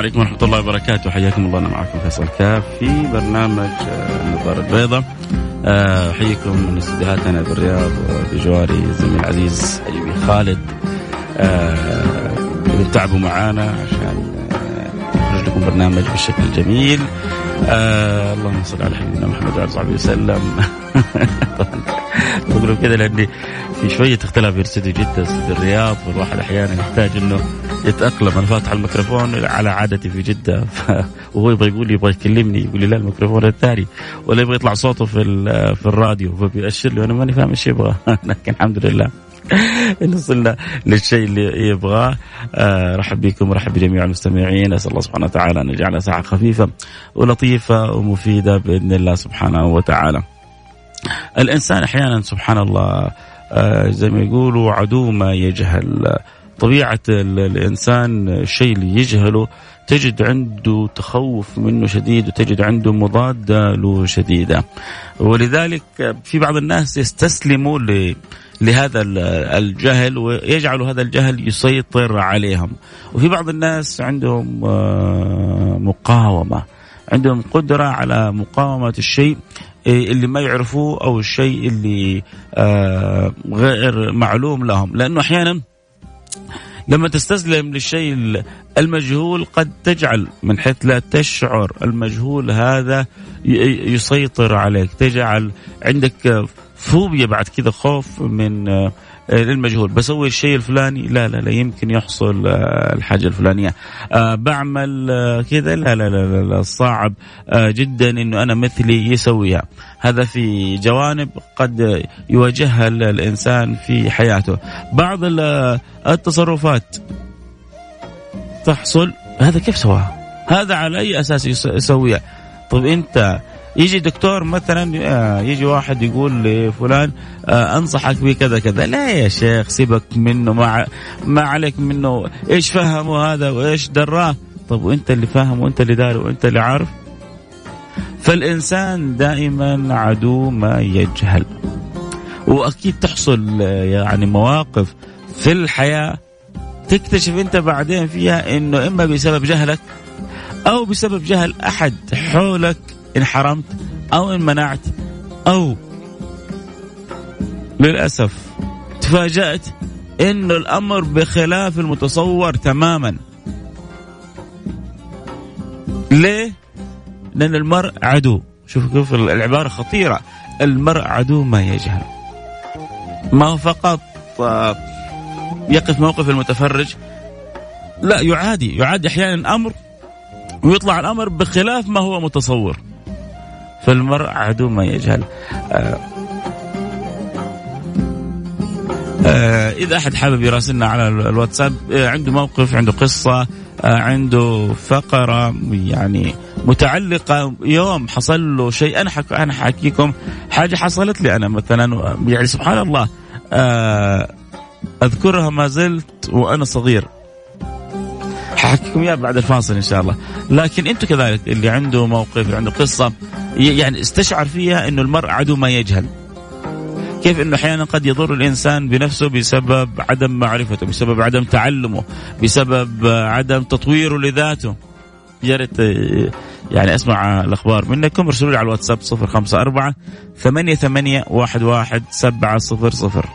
عليكم ورحمة الله وبركاته. حياكم الله. أنا معكم فيصل كاف في برنامج آه، النظارة البيضاء آه، أحييكم من استديوهاتنا بالرياض بجواري الزميل العزيز أيوبي خالد. آه، تعبوا معانا عشان نخرج لكم برنامج بالشكل الجميل آه اللهم صل على حبيبنا محمد وعلى صحبه وسلم. بقول كذا لاني في شوية اختلاف بين استوديو جده واستوديو الرياض والواحد أحيانا يحتاج إنه يتأقلم. أنا فاتح الميكروفون على عادتي في جدة. وهو يبغى يقول لي يبغى يكلمني يقول لي لا الميكروفون الثاني ولا يبغى يطلع صوته في في الراديو. فبيأشر لي وأنا ماني فاهم إيش يبغى. لكن الحمد لله. وصلنا للشيء اللي يبغاه. آه رحب بكم ورحب بجميع المستمعين. أسأل الله سبحانه وتعالى أن يجعلها ساعة خفيفة ولطيفة ومفيدة بإذن الله سبحانه وتعالى. الإنسان أحيانا سبحان الله آه زي ما يقولوا عدو ما يجهل. طبيعة الإنسان الشيء اللي يجهله تجد عنده تخوف منه شديد وتجد عنده مضادة له شديدة. ولذلك في بعض الناس يستسلموا لهذا الجهل ويجعل هذا الجهل يسيطر عليهم. وفي بعض الناس عندهم آه، مقاومة عندهم قدرة على مقاومة الشيء اللي ما يعرفوه أو الشيء اللي آه، غير معلوم لهم. لأنه أحيانا لما تستسلم للشيء المجهول قد تجعل من حيث لا تشعر المجهول هذا يسيطر عليك. تجعل عندك فوبيا بعد كذا خوف من آه، المجهول بسوي الشيء الفلاني. لا لا لا يمكن يحصل آه، الحاجة الفلانية. أه بعمل آه، كذا. لا لا لا, لا صعب جدا إنه أنا مثلي يسويها. هذا في جوانب قد يواجهها الإنسان في حياته. بعض التصرفات تحصل. هذا كيف سواها؟ هذا على أي أساس يسويها؟ طيب أنت يجي دكتور مثلا آه، يجي واحد يقول لفلان آه، أنصحك بكذا كذا لا يا شيخ سيبك منه ما ما عليك منه. إيش فهمه هذا وإيش دراه؟ طب وأنت اللي فاهم وأنت اللي داري وأنت اللي عارف؟ فالإنسان دائما عدو ما يجهل. وأكيد تحصل آه، يعني مواقف في الحياة تكتشف أنت بعدين فيها إنه إما بسبب جهلك أو بسبب جهل أحد حولك. إن حرمت أو إن منعت أو للأسف تفاجأت إنه الأمر بخلاف المتصور تماما. ليه؟ لأن المرء عدو. شوف كيف العبارة خطيرة. المرء عدو ما يجهل. ما هو فقط آه، يقف موقف المتفرج. لا يعادي. يعادي أحيانا أمر ويطلع الأمر بخلاف ما هو متصور. فالمرء عدو ما يجهل. آه آه إذا أحد حابب يراسلنا على الواتساب آه عنده موقف عنده قصة عنده فقرة يعني متعلقة يوم حصل له شيء أنا حك... أنا حاكيكم حاجة حصلت لي أنا مثلا يعني سبحان الله أذكرها ما زلت وأنا صغير. حاحكيكم اياها بعد الفاصل إن شاء الله. لكن أنتم كذلك اللي عنده موقف عنده قصة يعني استشعر فيها إنه المرء عدو ما يجهل. كيف إنه أحيانا قد يضر الإنسان بنفسه بسبب عدم معرفته بسبب عدم تعلمه بسبب عدم تطويره لذاته. يا ريت يعني أسمع الأخبار منكم ارسلوا لي على الواتساب 054 ثمانية ثمانية واحد واحد سبعة صفر صفر.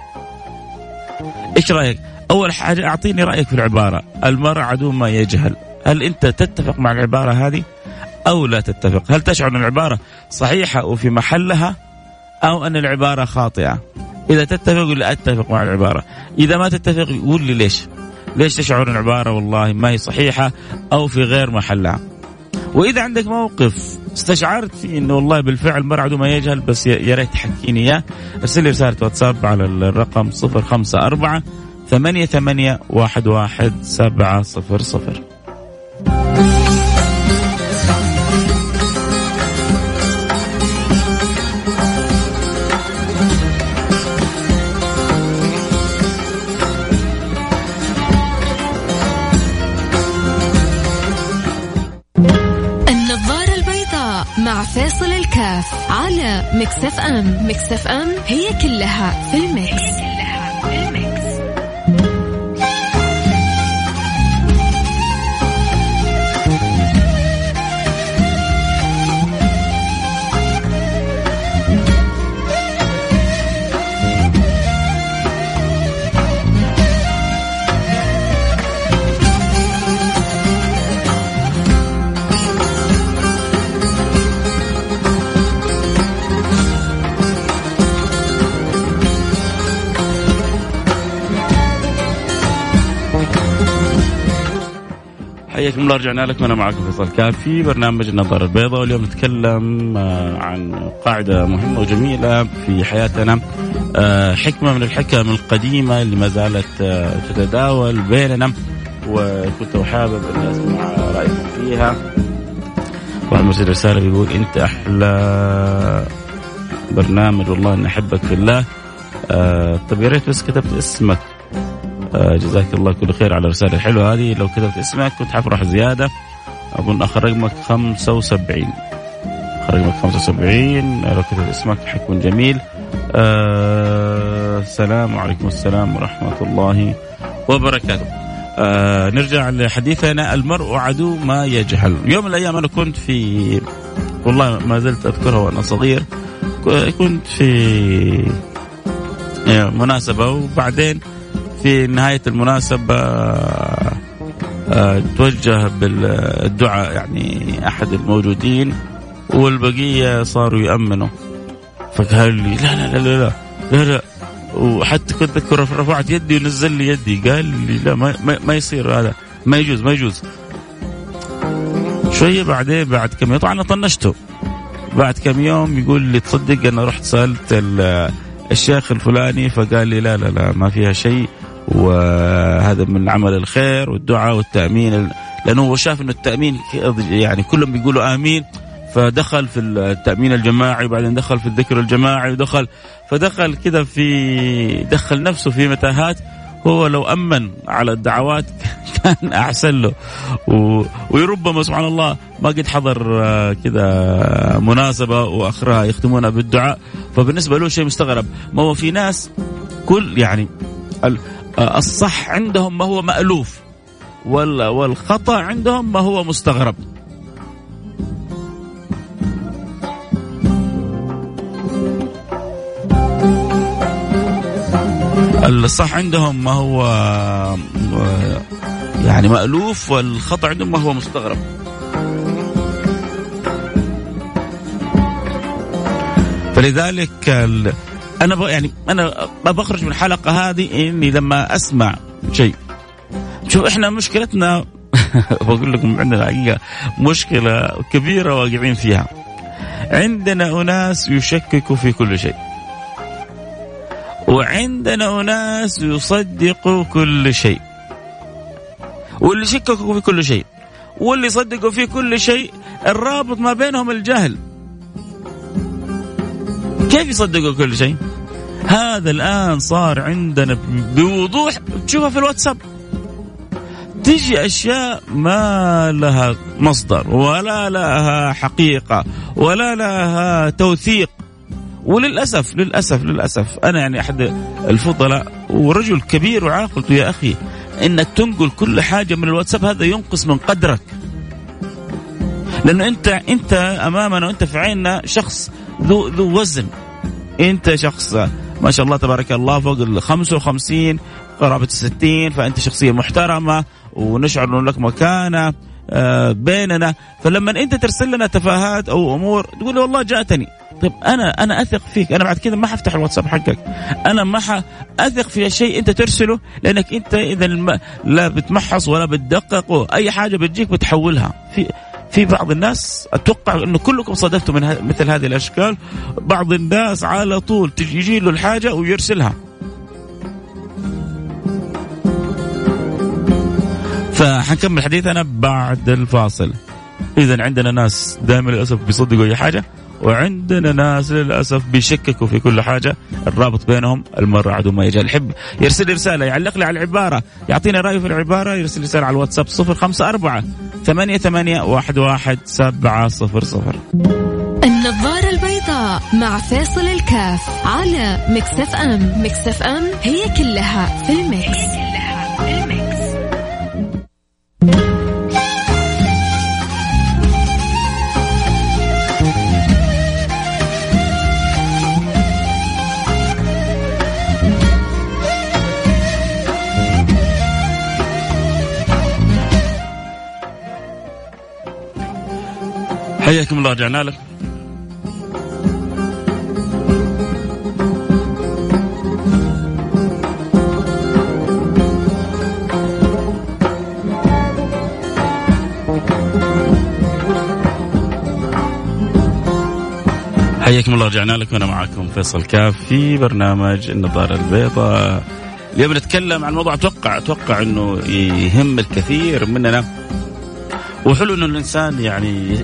إيش رأيك؟ أول حاجة أعطيني رأيك في العبارة. المرء عدو ما يجهل. هل أنت تتفق مع العبارة هذه أو لا تتفق؟ هل تشعر أن العبارة صحيحة وفي محلها أو أن العبارة خاطئة؟ إذا تتفق لي أتفق مع العبارة؟ إذا ما تتفق قول لي ليش. ليش تشعر أن العبارة والله ما هي صحيحة أو في غير محلها؟ وإذا عندك موقف استشعرت فيه أنه والله بالفعل مرء عدو ما يجهل بس يا ريت تحكيني إياه ارسل لي رسالة واتساب على الرقم 054 ثمانية ثمانية واحد واحد سبعة صفر صفر مع فاصل الكاف على Mix FM Mix FM هي كلها في المكس. الله رجعنا لكم. أنا معكم فيصل كاف في برنامج النظاره البيضاء. واليوم نتكلم آه، عن قاعدة مهمة وجميلة في حياتنا آه، حكمة من الحكم القديمة اللي ما زالت آه، تتداول بيننا وكنت حابب اني أسمع رأيكم فيها. واحد مرسل رسالة بيقول أنت أحلى برنامج والله إني أحبك في الله. طيب يا ريت بس كتبت اسمك. جزاك الله كل خير على الرسالة الحلوة هذه. لو كتبت اسمك كنت حفرح زيادة. أظن آخر رقمك 75 آخر رقمك 75 لو كتبت اسمك حيكون جميل. آه السلام عليكم. السلام ورحمة الله وبركاته. آه نرجع لحديثنا. المرء عدو ما يجهل. يوم من الأيام أنا كنت في والله ما زلت أذكرها وأنا صغير. كنت في آه، مناسبة. وبعدين في نهاية المناسبة آه، توجه بالدعاء يعني أحد الموجودين والبقية صاروا يأمنوا فقال لي لا لا لا لا لا, لا, لا. وحتى كنت أذكر رفعت يدي ونزل لي يدي. قال لي لا ما, ما, ما يصير هذا ما يجوز ما يجوز. شوية بعدين بعد كم يوم طبعا طنشته. بعد كم يوم يقول لي تصدق أنا رحت سألت الشيخ الفلاني فقال لي لا لا لا ما فيها شيء. وهذا من عمل الخير والدعاء والتأمين. لأنه هو شاف إنه التأمين يعني كلهم بيقولوا آمين فدخل في التأمين الجماعي وبعدين دخل في الذكر الجماعي ودخل فدخل كذا في دخل نفسه في متاهات. هو لو أمن على الدعوات كان أحسن له. وربما سبحان الله ما قد حضر آه، كذا مناسبة وأخرها يختمونها بالدعاء. فبالنسبة له شيء مستغرب. ما هو في ناس كل يعني الصح عندهم ما هو مألوف والخطأ عندهم ما هو مستغرب. الصح عندهم ما هو يعني مألوف والخطأ عندهم ما هو مستغرب. فلذلك أنا يعني أنا بخرج من الحلقة هذه إني لما أسمع شيء. شوف إحنا مشكلتنا بقول لكم عندنا حقيقة مشكلة كبيرة واقعين فيها. عندنا أناس يشككوا في كل شيء. وعندنا أناس يصدقوا كل شيء. واللي شككوا في كل شيء. واللي صدقوا في كل شيء الرابط ما بينهم الجهل. كيف يصدقوا كل شيء؟ هذا الآن صار عندنا بوضوح. تشوفها في الواتساب. تجي أشياء ما لها مصدر ولا لها حقيقة ولا لها توثيق. وللأسف للأسف للأسف أنا يعني أحد الفضلاء ورجل كبير وعاقل. يا أخي إنك تنقل كل حاجة من الواتساب هذا ينقص من قدرك. لأنه أنت أنت أمامنا وأنت في عيننا شخص ذو ذو وزن. انت شخص ما شاء الله تبارك الله فوق ال 55 قرابه ال 60 فأنت شخصية محترمة ونشعر إنه لك مكانة آه، بيننا. فلما أنت ترسل لنا تفاهات أو أمور تقول والله جاءتني. طيب أنا أنا أثق فيك. أنا بعد كذا ما حفتح الواتساب حقك. أنا ما أثق في شيء أنت ترسله لأنك أنت إذا لا بتمحص ولا بتدقق اي حاجة بتجيك بتحولها. في في بعض الناس أتوقع إنه كلكم صادفتوا من مثل هذه الأشكال. بعض الناس على طول تجي له الحاجة ويرسلها. فحنكمل حديثنا بعد الفاصل. اذا عندنا ناس دائما للأسف بيصدقوا أي حاجة. وعندنا ناس للأسف بيشككوا في كل حاجة. الرابط بينهم المرء عدو ما يجهل يحب يرسل رسالة يعلق لي على العبارة. يعطينا رايه في العبارة يرسل رسالة على الواتساب 054 ثمانية ثمانية واحد واحد سبعة صفر صفر. النظارة البيضاء مع فاصل الكاف على Mix FM Mix FM. هي كلها في المكس, هي كلها في المكس. حياكم الله رجعنا لك. حياكم الله رجعنا لكم. وأنا معكم فيصل كاف في برنامج النظارة البيضاء. اليوم نتكلم عن موضوع أتوقع أتوقع إنه يهم الكثير مننا. وحلو إنه الإنسان يعني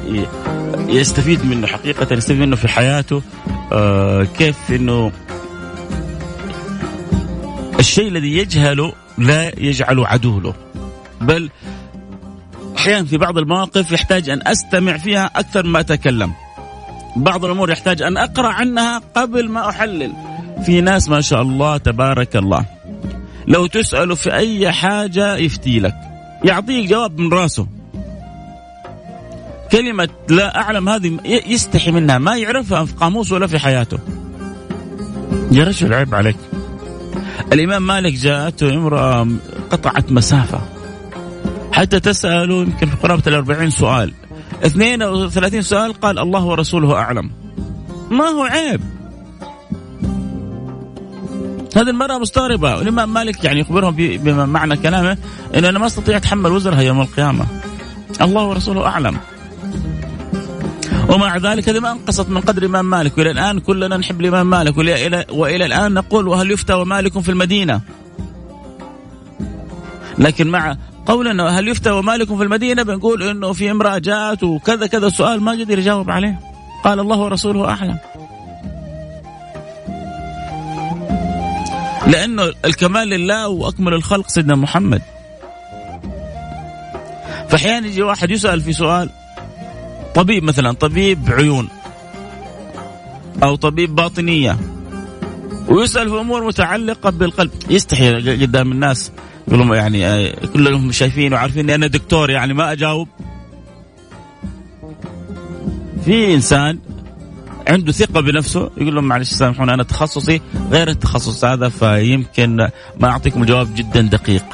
يستفيد منه حقيقة يستفيد منه في حياته. آه كيف إنه الشيء الذي يجهله لا يجعله عدو له بل أحيانا في بعض المواقف يحتاج أن أستمع فيها أكثر ما أتكلم. بعض الأمور يحتاج أن أقرأ عنها قبل ما أحلل. في ناس ما شاء الله تبارك الله لو تساله في أي حاجة يفتي لك يعطيك جواب من راسه. كلمة لا أعلم هذه يستحي منها ما يعرفها في قاموس ولا في حياته. يا رجل عيب عليك. الإمام مالك جاءته امرأة قطعت مسافة. حتى تسأله يمكن في قرابة الأربعين سؤال. 32 سؤال قال الله ورسوله أعلم. ما هو عيب؟ هذه المرأة مستغربة. والإمام مالك يعني يخبرهم بمعنى كلامه أنه أنا ما أستطيع أتحمل وزرها يوم القيامة. الله ورسوله أعلم. ومع ذلك هذه ما انقصت من قدر الإمام مالك. والى الآن كلنا نحب الإمام مالك. والى وإلى الآن نقول وهل يفتى ومالك في المدينة؟ لكن مع قولنا هل يفتى ومالك في المدينة بنقول إنه في امرأة جاءت وكذا كذا سؤال ما قدر يجاوب عليه. قال الله ورسوله أعلم. لأنه الكمال لله وأكمل الخلق سيدنا محمد. فأحيانا يجي واحد يسأل في سؤال طبيب مثلا طبيب عيون أو طبيب باطنية ويسأل في أمور متعلقة بالقلب. يستحي قدام الناس يقول يعني آه، كلهم شايفين وعارفين إني أنا دكتور يعني ما أجاوب. في إنسان عنده ثقة بنفسه يقول لهم معلش سامحوني أنا تخصصي غير التخصص هذا فيمكن ما أعطيكم جواب جدا دقيق.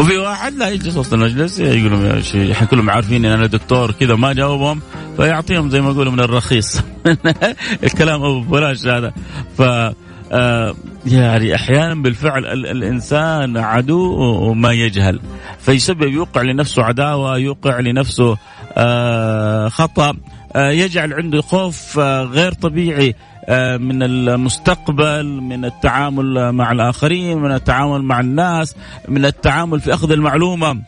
وفي واحد لا يجلس وسط المجلس يقولون يا شيخ إحنا كلهم عارفين إن أنا دكتور كذا ما جاوبهم فيعطيهم زي ما يقولوا من الرخيص. الكلام أبو بلاش هذا. ف آه يعني أحيانا بالفعل الإنسان عدو وما يجهل. فيسبب يوقع لنفسه عداوة يوقع لنفسه آه خطأ آه يجعل عنده خوف غير طبيعي. من المستقبل من التعامل مع الآخرين من التعامل مع الناس من التعامل في أخذ المعلومة.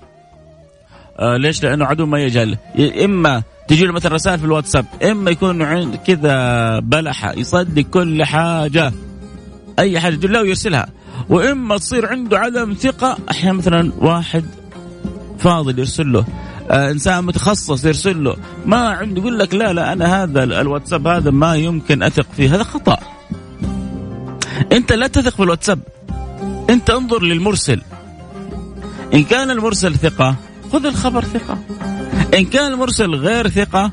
آه، ليش؟ لأنه عدو ما يجهل. إما تجي له مثلا رسائل في الواتساب إما يكون عند كذا بلحة يصدق كل حاجة أي حاجة تقول له ويرسلها وإما تصير عنده عدم ثقة أحيانا مثلا واحد فاضل يرسل له. آه إنسان متخصص يرسل له. ما عنده يقول لك لا لا أنا هذا الواتساب هذا ما يمكن أثق فيه. هذا خطأ. أنت لا تثق في الواتساب. أنت انظر للمرسل. إن كان المرسل ثقة خذ الخبر ثقة. إن كان المرسل غير ثقة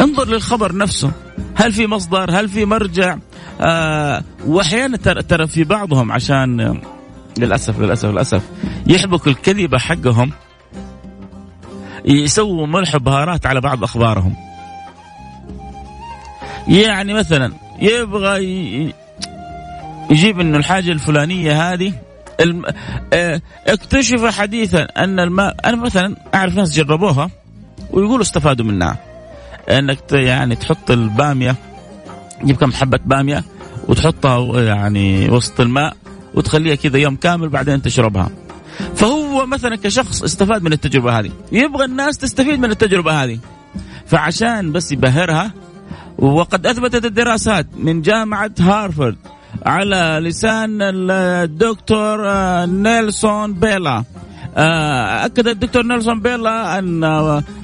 انظر للخبر نفسه. هل في مصدر؟ هل في مرجع؟ آه وأحيانا ترى في بعضهم عشان للأسف للأسف للأسف يحبكوا الكذبة حقهم. يسووا ملح وبهارات على بعض أخبارهم. يعني مثلا يبغى يجيب إنه الحاجة الفلانية هذه الم... آه اكتشف حديثا أن الماء أنا مثلا أعرف ناس جربوها ويقولوا استفادوا منها. إنك يعني تحط البامية تجيب كم حبة بامية وتحطها يعني وسط الماء وتخليها كذا يوم كامل بعدين تشربها. فهو مثلا كشخص استفاد من التجربة هذه. يبغى الناس تستفيد من التجربة هذه. فعشان بس يبهرها وقد أثبتت الدراسات من جامعة هارفارد على لسان الدكتور نيلسون بيلا. آه، أكد الدكتور نيلسون بيلا أن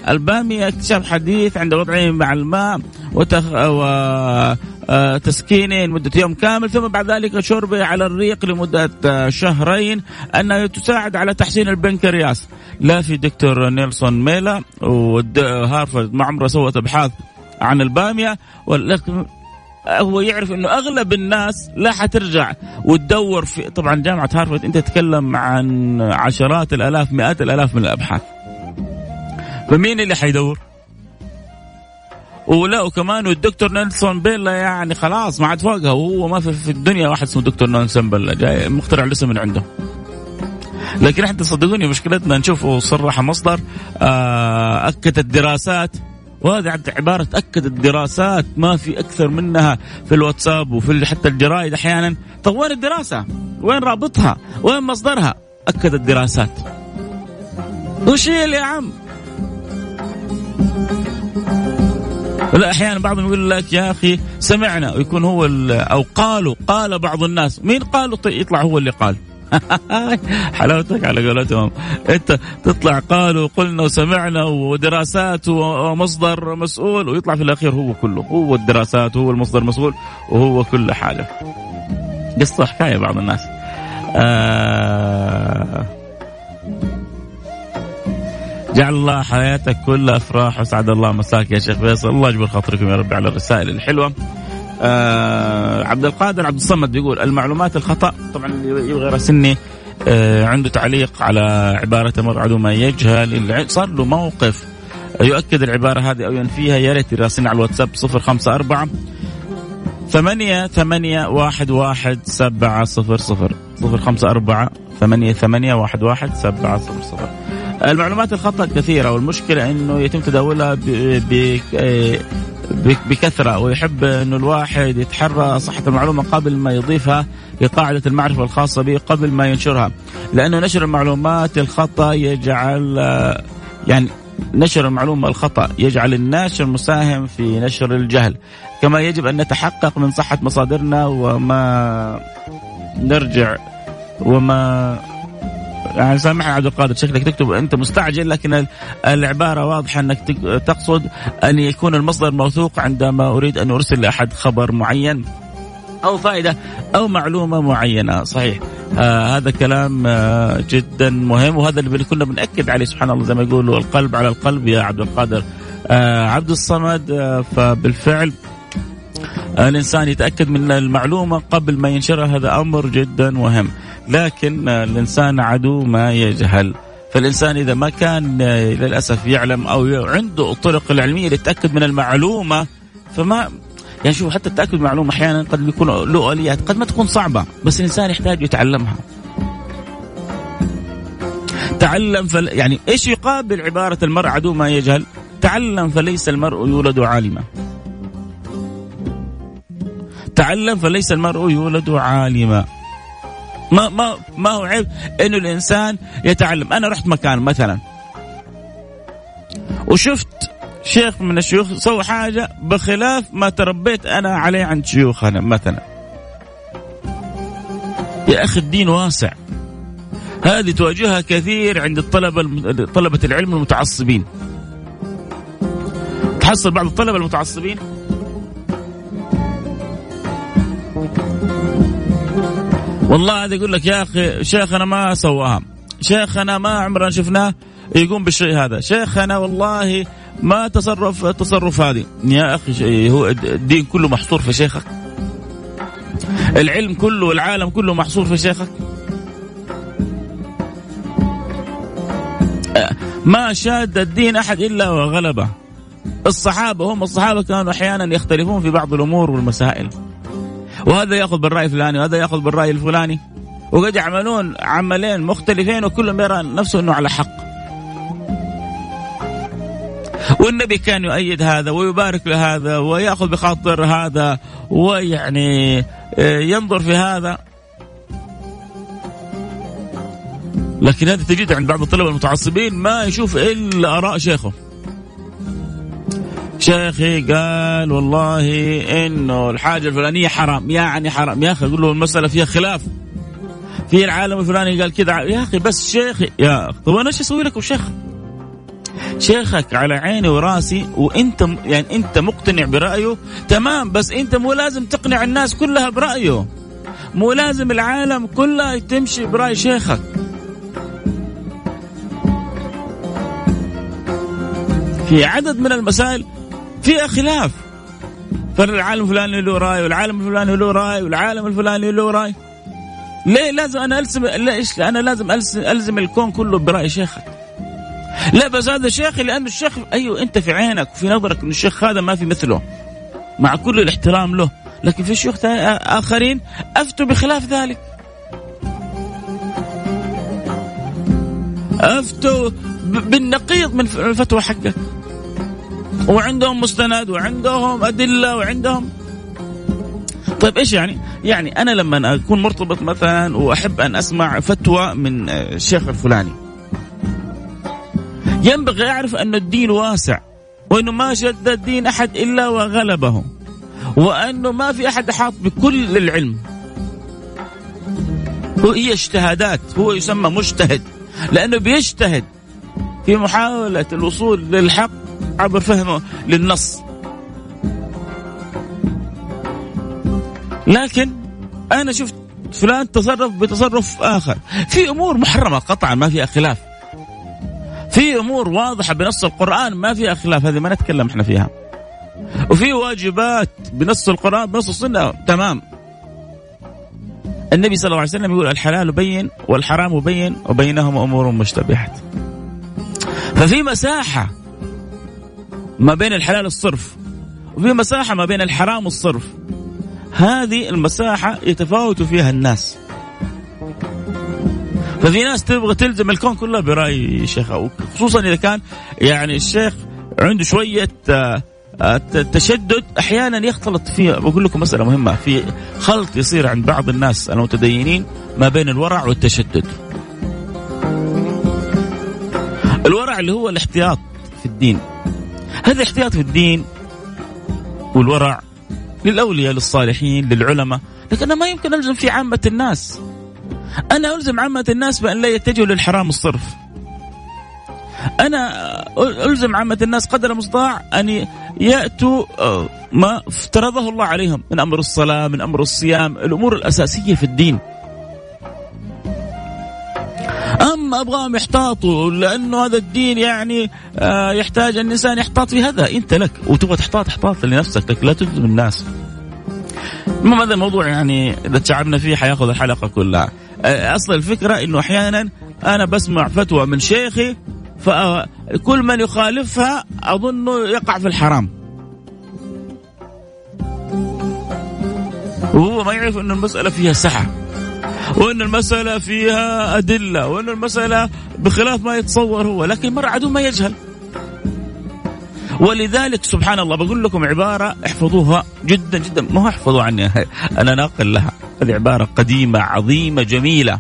الباميه اكتشاف حديث عند وضعه مع الماء وتخ... و... آه، تسكينه لمدة يوم كامل ثم بعد ذلك شربه على الريق لمدة شهرين أنها تساعد على تحسين البنكرياس لا في دكتور نيلسون ميلا وهارفرد ما عمره سوت أبحاث عن البامية ولكن هو يعرف إنه أغلب الناس لا حترجع وتدور في طبعا جامعة هارفرد أنت تتكلم عن عشرات الآلاف مئات الآلاف من الأبحاث. فمين اللي حيدور؟ ولا وكمان الدكتور نيلسون بيلا يعني خلاص ما عاد فوقها. وهو ما في, في الدنيا واحد اسمه دكتور نيلسون بيلا. جاي مخترع الاسم من عنده. لكن إحنا صدقوني مشكلتنا نشوف صرح مصدر آه، أكدت الدراسات وهذه عبارة أكد الدراسات ما في أكثر منها في الواتساب وفي حتى الجرائد أحيانا. طب وين الدراسة؟ وين رابطها؟ وين مصدرها؟ أكد الدراسات. وش هي يا عم؟ لا أحيانا بعضهم يقول لك يا أخي سمعنا ويكون هو أو قالوا قال بعض الناس. مين قالوا يطلع هو اللي قال. حلاوتك على قولتهم. انت تطلع قالوا قلنا وسمعنا ودراسات ومصدر مسؤول ويطلع في الأخير هو كله. هو الدراسات هو المصدر مسؤول وهو كل حاجة قصة حكاية بعض الناس. آه. جعل الله حياتك كلها أفراح وسعد الله مساك يا شيخ فيصل. الله يجبر خاطركم يا رب على الرسائل الحلوة. آه عبد القادر عبد الصمد بيقول المعلومات الخطأ. طبعا اللي يبغى يراسلني آه عنده تعليق على عبارة مرعد ما يجهل صار له موقف يؤكد العبارة هذه أو ينفيها. يا ريت يراسلنا على الواتساب 054 ثمانية ثمانية واحد واحد سبعة صفر صفر. صفر خمسة أربعة ثمانية ثمانية واحد واحد سبعة صفر صفر. المعلومات الخطأ كثيرة والمشكلة أنه يتم تداولها بكثرة ويحب أنه الواحد يتحرى صحة المعلومة قبل ما يضيفها لقاعدة المعرفة الخاصة به قبل ما ينشرها. لأنه نشر المعلومات الخطأ يجعل يعني نشر المعلومة الخطأ يجعل الناشر مساهم في نشر الجهل. كما يجب أن نتحقق من صحة مصادرنا وما نرجع وما يعني سامحني عبد القادر شكلك تكتب أنت مستعجل لكن العبارة واضحة أنك تقصد أن يكون المصدر موثوق عندما أريد أن أرسل لأحد خبر معين أو فائدة أو معلومة معينة. صحيح. آه هذا كلام آه جدا مهم وهذا اللي كنا بناكد عليه سبحان الله زي ما يقولوا القلب على القلب يا عبد القادر. آه عبد الصمد آه فبالفعل الإنسان يتأكد من المعلومة قبل ما ينشرها هذا أمر جدا مهم لكن الإنسان عدو ما يجهل. فالإنسان إذا ما كان للأسف يعلم أو عنده الطرق العلمية للتأكد من المعلومة فما يعني شوف حتى التأكد من المعلومة أحيانا قد يكون له آليات قد ما تكون صعبة بس الإنسان يحتاج يتعلمها. تعلم فل... يعني إيش يقابل عبارة المرء عدو ما يجهل؟ تعلم فليس المرء يولد عالما. تعلم فليس المرء يولد عالما. ما ما ما هو عيب إنه الإنسان يتعلم. أنا رحت مكان مثلا وشفت شيخ من الشيوخ سوى حاجة بخلاف ما تربيت أنا عليه عند شيوخنا مثلا. يا أخي الدين واسع. هذه تواجهها كثير عند الطلبة طلبة العلم المتعصبين. تحصل بعض الطلبة المتعصبين والله هذا يقول لك يا أخي شيخنا ما سواها شيخنا ما عمرنا شفناه يقوم بالشيء هذا. شيخنا والله ما تصرف التصرف هذه. يا أخي هو الدين كله محصور في شيخك. العلم كله والعالم كله محصور في شيخك. ما شاد الدين أحد إلا وغلبه. الصحابة هم الصحابة كانوا أحيانا يختلفون في بعض الأمور والمسائل. وهذا ياخذ بالرأي الفلاني وهذا ياخذ بالرأي الفلاني. وقد يعملون عملين مختلفين وكلهم يرى نفسه إنه على حق. والنبي كان يؤيد هذا ويبارك لهذا ويأخذ بخاطر هذا ويعني آه، ينظر في هذا. لكن هذا تجد عند بعض الطلبة المتعصبين ما يشوف إلا آراء شيخه. شيخي قال والله إنه الحاجة الفلانية حرام. يعني حرام. يا أخي أقول له المسألة فيها خلاف. في العالم الفلاني قال كذا. يا أخي بس شيخي يا طب أنا إيش أسوي لك وشيخ شيخك على عيني وراسي وإنت يعني إنت مقتنع برأيه. تمام بس إنت مو لازم تقنع الناس كلها برأيه. مو لازم العالم كلها تمشي برأي شيخك. في عدد من المسائل فيها خلاف. فالعالم الفلاني له رأي والعالم الفلاني له رأي والعالم الفلاني له رأي. ليه لازم أنا الزم ليش أنا لازم الزم الكون كله برأي شيخك لا بس هذا شيخي لأنه الشيخ أيوه أنت في عينك وفي نظرك انه الشيخ هذا ما في مثله. مع كل الاحترام له. لكن في شيوخ آخرين أفتوا بخلاف ذلك. أفتوا بالنقيض من الفتوى حقك. وعندهم مستند وعندهم أدلة وعندهم طيب إيش يعني؟ يعني أنا لما أكون مرتبط مثلا وأحب أن أسمع فتوى من الشيخ الفلاني ينبغي أعرف أن الدين واسع وأنه ما شد الدين أحد إلا وغلبه وأنه ما في أحد احاط بكل العلم هي اجتهادات هو يسمى مجتهد لأنه بيجتهد في محاولة الوصول للحق عبر فهمه للنص. لكن أنا شفت فلان تصرف بتصرف آخر. في أمور محرمة قطعا ما فيها خلاف. في أمور واضحة بنص القرآن ما فيها خلاف. هذه ما نتكلم إحنا فيها. وفي واجبات بنص القرآن بنص السنة. تمام. النبي صلى الله عليه وسلم يقول الحلال بين والحرام بين وبينهما أمور مشتبهات ففي مساحة ما بين الحلال الصرف وفي مساحة ما بين الحرام والصرف. هذه المساحة يتفاوت فيها الناس. ففي ناس تبغى تلزم الكون كله برأي شيخ خصوصا إذا كان يعني الشيخ عنده شوية آه، آه، تشدد. أحيانا يختلط فيه بقول لكم مسألة مهمة في خلط يصير عند بعض الناس المتدينين ما بين الورع والتشدد. الورع اللي هو الاحتياط في الدين. هذا الاحتياط في الدين والورع للأولياء للصالحين للعلماء، لكن أنا ما يمكن ألزم في عامة الناس. أنا ألزم عامة الناس بأن لا يتجهوا للحرام الصرف. أنا ألزم عامة الناس قدر المستطاع أن يأتوا آه، ما افترضه الله عليهم من أمر الصلاة من أمر الصيام الأمور الأساسية في الدين اما أبغاهم يحتاطوا؟ لأنه هذا الدين يعني آه، يحتاج الإنسان يحتاط في هذا. أنت لك وتبغى تحتاط احتاط لنفسك لك لا تلزم الناس. المهم هذا الموضوع يعني إذا تشعبنا فيه حياخذ الحلقة كلها. آه، أصل الفكرة إنه أحيانا أنا بسمع فتوى من شيخي فكل من يخالفها أظنه يقع في الحرام. وهو ما يعرف أن المسألة فيها سعة وأن المسألة فيها أدلة وأن المسألة بخلاف ما يتصور هو لكن مر عدو ما يجهل. ولذلك سبحان الله بقول لكم عبارة احفظوها جدا جدا. ما احفظوا عني أنا ناقل لها. هذه عبارة قديمة عظيمة جميلة.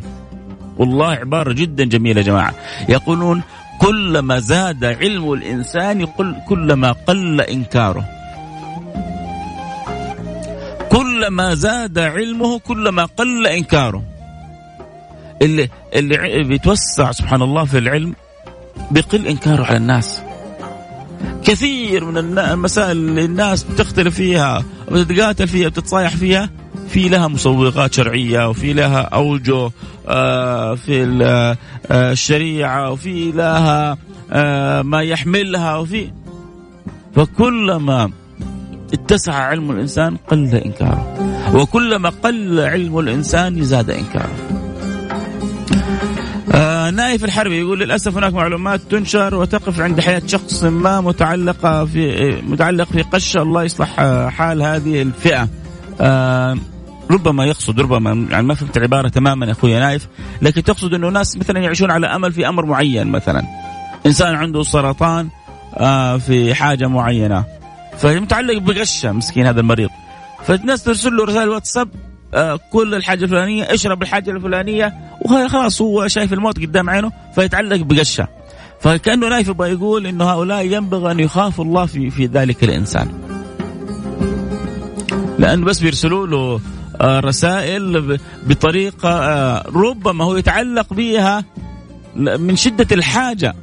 والله عبارة جدا جميلة يا جماعة. يقولون كلما زاد علم الإنسان كلما قل إنكاره. كلما زاد علمه كلما قل إنكاره. اللي اللي بيتوسع سبحان الله في العلم بيقل إنكاره على الناس. كثير من المسائل اللي الناس بتختلف فيها وتتقاتل فيها وتتصايح فيها في لها مسوغات شرعية وفي لها أوجه آه، في آه، الشريعة وفي لها آه، ما يحملها وفي فكلما اتسع علم الإنسان قل إنكاره وكلما قل علم الإنسان زاد إنكاره. آه نايف الحربي يقول للأسف هناك معلومات تنشر وتقف عند حياة شخص ما متعلقة في متعلق في قشه الله يصلح حال هذه الفئة. آه ربما يقصد ربما يعني ما فهمت العبارة تماما يا أخوي نايف لكن تقصد أنه ناس مثلا يعيشون على أمل في أمر معين مثلا. إنسان عنده سرطان آه في حاجة معينة. فمتعلق بغشه مسكين هذا المريض. فالناس ترسل له رسائل واتساب آه كل الحاجة الفلانية اشرب الحاجة الفلانية وخلاص هو شايف الموت قدام عينه فيتعلق بقشة. فكأنه نايف يبغى يقول إنه هؤلاء ينبغي أن يخافوا الله في في ذلك الإنسان. لأنه بس بيرسلوا له آه، رسائل بطريقة آه، ربما هو يتعلق بها من شدة الحاجة.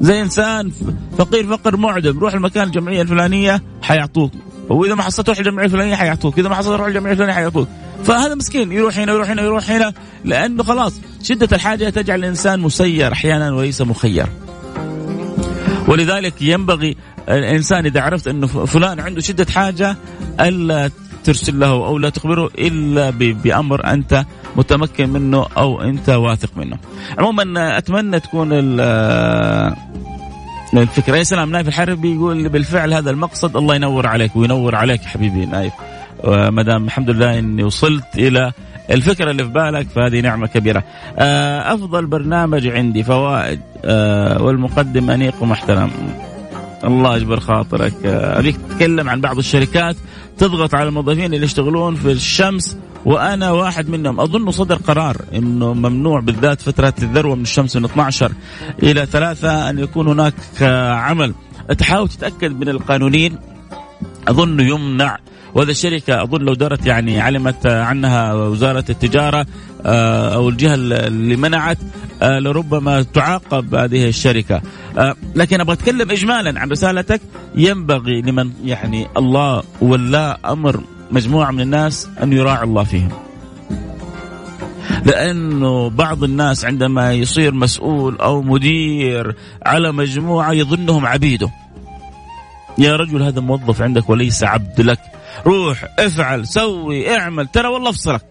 زي إنسان فقير فقر معدم روح المكان الجمعية الفلانية حيعطوك. وإذا ما حصلت روح الجمعية الفلانية حيعطوك إذا ما حصلت روح الجمعية الفلانية حيعطوك فهذا مسكين يروح هنا يروح هنا يروح هنا لأنه خلاص شدة الحاجة تجعل الإنسان مسير أحيانا وليس مخير ولذلك ينبغي الإنسان إذا عرفت إنه فلان عنده شدة حاجة ألا ترسل له أو لا تخبره إلا بأمر أنت متمكن منه أو أنت واثق منه. عموما أتمنى تكون الفكرة يا سلام نايف الحربي يقول بالفعل هذا المقصد الله ينور عليك وينور عليك حبيبي نايف ما دام الحمد لله إني وصلت إلى الفكرة اللي في بالك فهذه نعمة كبيرة. آه، أفضل برنامج عندي فوائد آه، والمقدم أنيق ومحترم. الله يجبر خاطرك آه، ابيك تتكلم عن بعض الشركات تضغط على الموظفين اللي يشتغلون في الشمس وأنا واحد منهم. أظن صدر قرار إنه ممنوع بالذات فترة الذروة من الشمس من 12 إلى 3 أن يكون هناك عمل. تحاول تتأكد من القانونين أظن يمنع وهذا الشركة أظن لو درت يعني علمت عنها وزارة التجارة آه، أو الجهة اللي منعت آه، لربما تعاقب هذه الشركة. آه، لكن أبغى أتكلم اجمالا عن رسالتك. ينبغي لمن يعني الله ولا أمر مجموعة من الناس أن يراعي الله فيهم. لأنه بعض الناس عندما يصير مسؤول أو مدير على مجموعة يظنهم عبيده. يا رجل هذا موظف عندك وليس عبد لك. روح افعل سوي اعمل. ترى والله افصلك.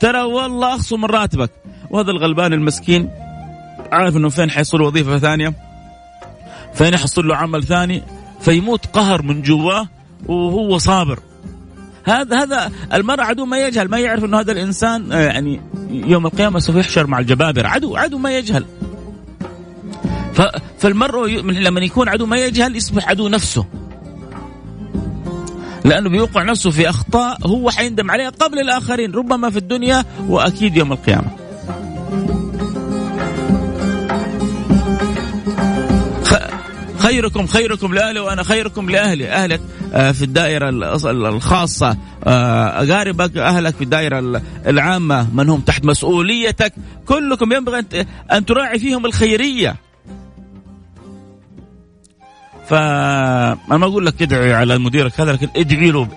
ترى والله اخصم من راتبك. وهذا الغلبان المسكين عارف إنه فين حيصل وظيفة ثانية؟ فين يحصل له عمل ثاني؟ فيموت قهر من جواه وهو صابر. هذا هذا المرء عدو ما يجهل. ما يعرف إنه هذا الإنسان آه، يعني يوم القيامة سوف يحشر مع الجبابرة. عدو عدو ما يجهل. فالمرء لما يكون عدو ما يجهل يصبح عدو نفسه. لأنه بيوقع نفسه في أخطاء هو حيندم عليها قبل الآخرين ربما في الدنيا وأكيد يوم القيامة. خيركم خيركم لأهلي وأنا خيركم لأهلي، أهلك آه، في الدائرة الخاصة آه، أقاربك أهلك في الدائرة العامة من هم تحت مسؤوليتك، كلكم ينبغي أن تراعي فيهم الخيرية. فأنا ما أقول لك ادعي على مديرك هذا لكن ادعي له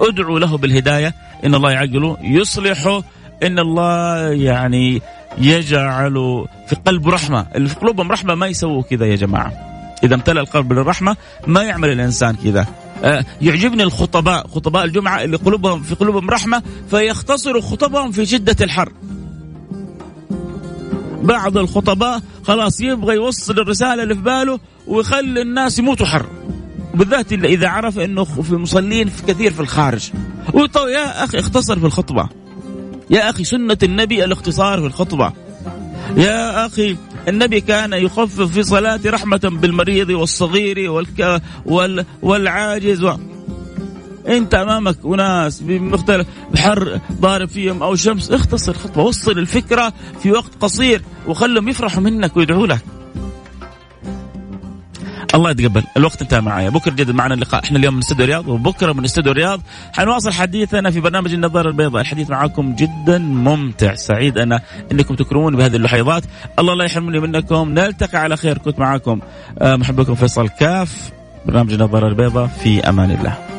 ادعوا له بالهداية إن الله يعقله يصلحه إن الله يعني يجعل في قلبه رحمة اللي في قلوبهم رحمة ما يسووا كذا يا جماعة. إذا امتلأ القلب بالرحمة ما يعمل الإنسان كذا. آه، يعجبني الخطباء خطباء الجمعة اللي قلوبهم في قلوبهم رحمة فيختصروا خطبهم في شدة الحر. بعض الخطباء خلاص يبغى يوصل الرسالة اللي في باله ويخلي الناس يموتوا حر. وبالذات إذا عرف أنه في مصلين في كثير في الخارج. يا أخي اختصر في الخطبة. يا أخي سنة النبي الاختصار في الخطبة. يا أخي النبي كان يخفف في صلاة رحمة بالمريض والصغير والك... وال... والعاجز. و... أنت أمامك أناس بمختلف بحر ضارب فيهم أو شمس. اختصر خطوه وصل الفكرة في وقت قصير وخلهم يفرحوا منك ويدعوا لك. الله يتقبل. الوقت انتهى معايا. بكرة جد معنا اللقاء. إحنا اليوم من استوديو الرياض وبكرة من استوديو الرياض حنواصل حديثنا في برنامج النظارة البيضاء. الحديث معكم جدا ممتع. سعيد أنا إنكم تكرمون بهذه اللحظات. الله لا يحرمني منكم. نلتقي على خير. كنت معكم آه، محبكم فيصل كاف. برنامج النظارة البيضاء. في أمان الله.